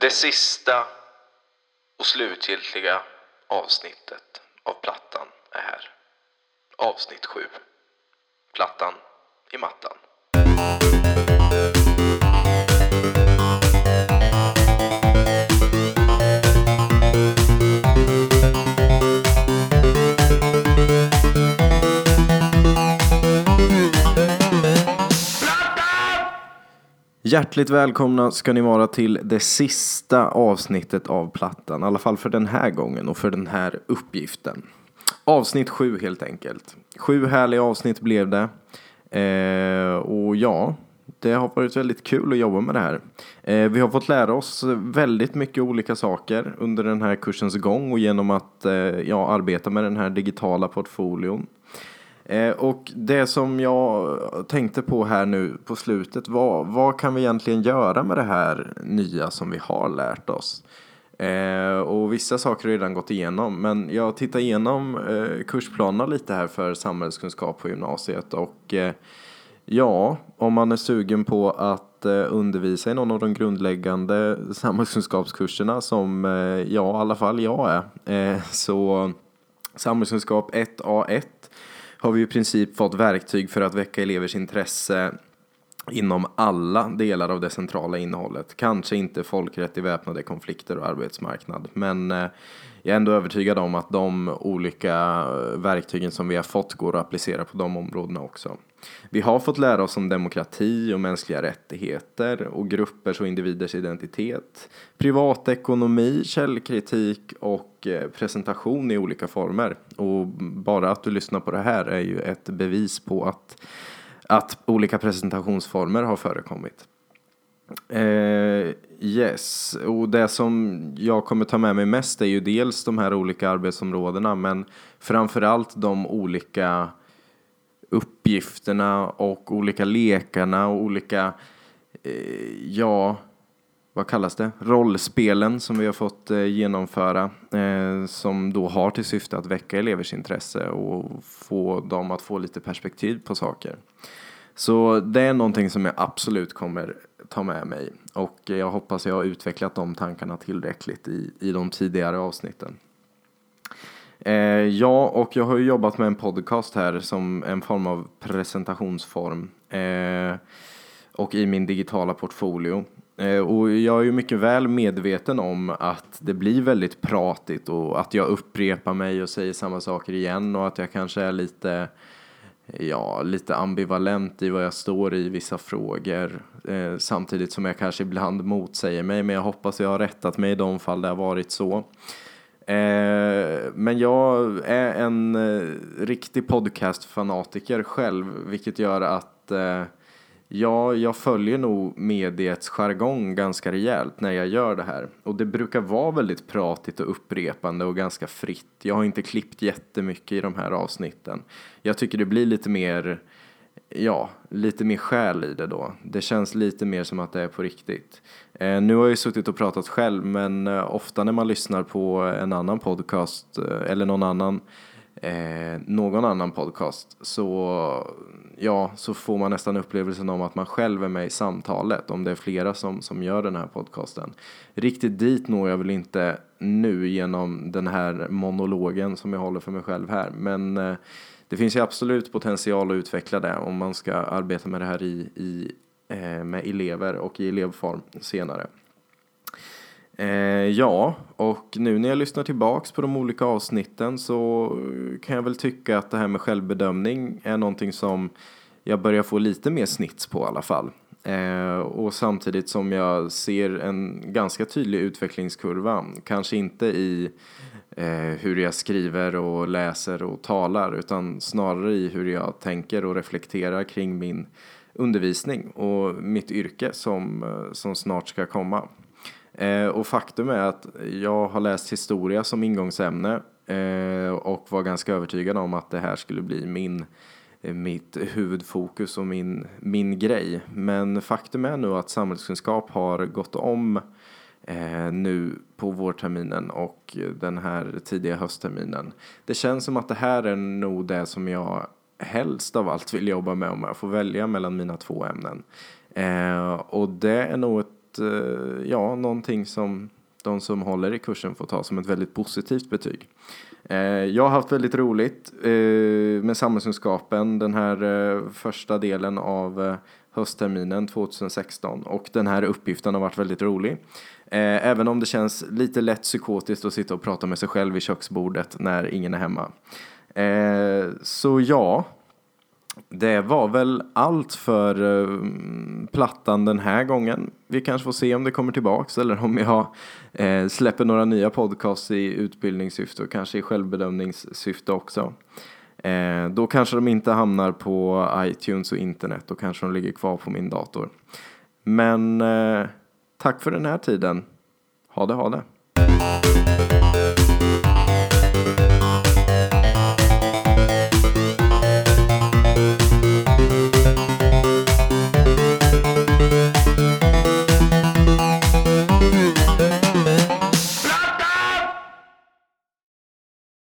Det sista och slutgiltiga avsnittet av plattan är här. Avsnitt 7. Plattan i mattan. Hjärtligt välkomna ska ni vara till det sista avsnittet av Plattan. I alla fall för den här gången och för den här uppgiften. Avsnitt sju helt enkelt. Sju härliga avsnitt blev det. Eh, och ja, det har varit väldigt kul att jobba med det här. Eh, vi har fått lära oss väldigt mycket olika saker under den här kursens gång och genom att eh, ja, arbeta med den här digitala portfolion. Eh, och det som jag tänkte på här nu på slutet var vad kan vi egentligen göra med det här nya som vi har lärt oss? Eh, och vissa saker har redan gått igenom men jag tittar igenom eh, kursplanerna lite här för samhällskunskap på gymnasiet och eh, ja, om man är sugen på att eh, undervisa i någon av de grundläggande samhällskunskapskurserna som eh, ja, i alla fall jag är, eh, så samhällskunskap 1A1 har vi i princip fått verktyg för att väcka elevers intresse inom alla delar av det centrala innehållet. Kanske inte folkrätt i väpnade konflikter och arbetsmarknad, men eh, jag är ändå övertygad om att de olika eh, verktygen som vi har fått går att applicera på de områdena också. Vi har fått lära oss om demokrati och mänskliga rättigheter och gruppers och individers identitet, privatekonomi, källkritik och eh, presentation i olika former. Och bara att du lyssnar på det här är ju ett bevis på att, att olika presentationsformer har förekommit. Eh, yes, och det som jag kommer ta med mig mest är ju dels de här olika arbetsområdena men framförallt de olika uppgifterna och olika lekarna och olika, eh, ja, vad kallas det, rollspelen som vi har fått eh, genomföra eh, som då har till syfte att väcka elevers intresse och få dem att få lite perspektiv på saker. Så det är någonting som jag absolut kommer ta med mig och jag hoppas jag har utvecklat de tankarna tillräckligt i, i de tidigare avsnitten. Eh, ja, och jag har ju jobbat med en podcast här som en form av presentationsform eh, och i min digitala portfolio. Eh, och jag är ju mycket väl medveten om att det blir väldigt pratigt och att jag upprepar mig och säger samma saker igen och att jag kanske är lite ja, lite ambivalent i vad jag står i vissa frågor. Eh, samtidigt som jag kanske ibland motsäger mig, men jag hoppas jag har rättat mig i de fall det har varit så. Eh, men jag är en eh, riktig podcastfanatiker själv, vilket gör att eh, Ja, jag följer nog mediets jargong ganska rejält när jag gör det här. Och det brukar vara väldigt pratigt och upprepande och ganska fritt. Jag har inte klippt jättemycket i de här avsnitten. Jag tycker det blir lite mer, ja, lite mer själ i det då. Det känns lite mer som att det är på riktigt. Eh, nu har jag ju suttit och pratat själv, men eh, ofta när man lyssnar på en annan podcast eh, eller någon annan eh, någon annan podcast så, ja, så får man nästan upplevelsen om att man själv är med i samtalet om det är flera som, som gör den här podcasten. Riktigt dit når jag väl inte nu genom den här monologen som jag håller för mig själv här men eh, det finns ju absolut potential att utveckla det om man ska arbeta med det här i, i eh, med elever och i elevform senare. Eh, ja, och nu när jag lyssnar tillbaks på de olika avsnitten så kan jag väl tycka att det här med självbedömning är någonting som jag börjar få lite mer snits på i alla fall. Eh, och samtidigt som jag ser en ganska tydlig utvecklingskurva, kanske inte i eh, hur jag skriver och läser och talar utan snarare i hur jag tänker och reflekterar kring min undervisning och mitt yrke som, eh, som snart ska komma. Eh, och faktum är att jag har läst historia som ingångsämne eh, och var ganska övertygad om att det här skulle bli min, eh, mitt huvudfokus och min, min grej. Men faktum är nu att samhällskunskap har gått om eh, nu på vårterminen och den här tidiga höstterminen. Det känns som att det här är nog det som jag helst av allt vill jobba med om jag får välja mellan mina två ämnen. Eh, och det är nog ett Eh, ja, någonting som de som håller i kursen får ta som ett väldigt positivt betyg. Eh, jag har haft väldigt roligt eh, med samhällskunskapen den här första delen av höstterminen 2016 och den här uppgiften har varit väldigt rolig. Även om det känns lite lätt psykotiskt att sitta och prata med sig själv i köksbordet när ingen är hemma. Så ja, det var väl allt för eh, plattan den här gången. Vi kanske får se om det kommer tillbaks eller om jag eh, släpper några nya podcasts i utbildningssyfte och kanske i självbedömningssyfte också. Eh, då kanske de inte hamnar på iTunes och internet, då kanske de ligger kvar på min dator. Men eh, tack för den här tiden. Ha det, ha det.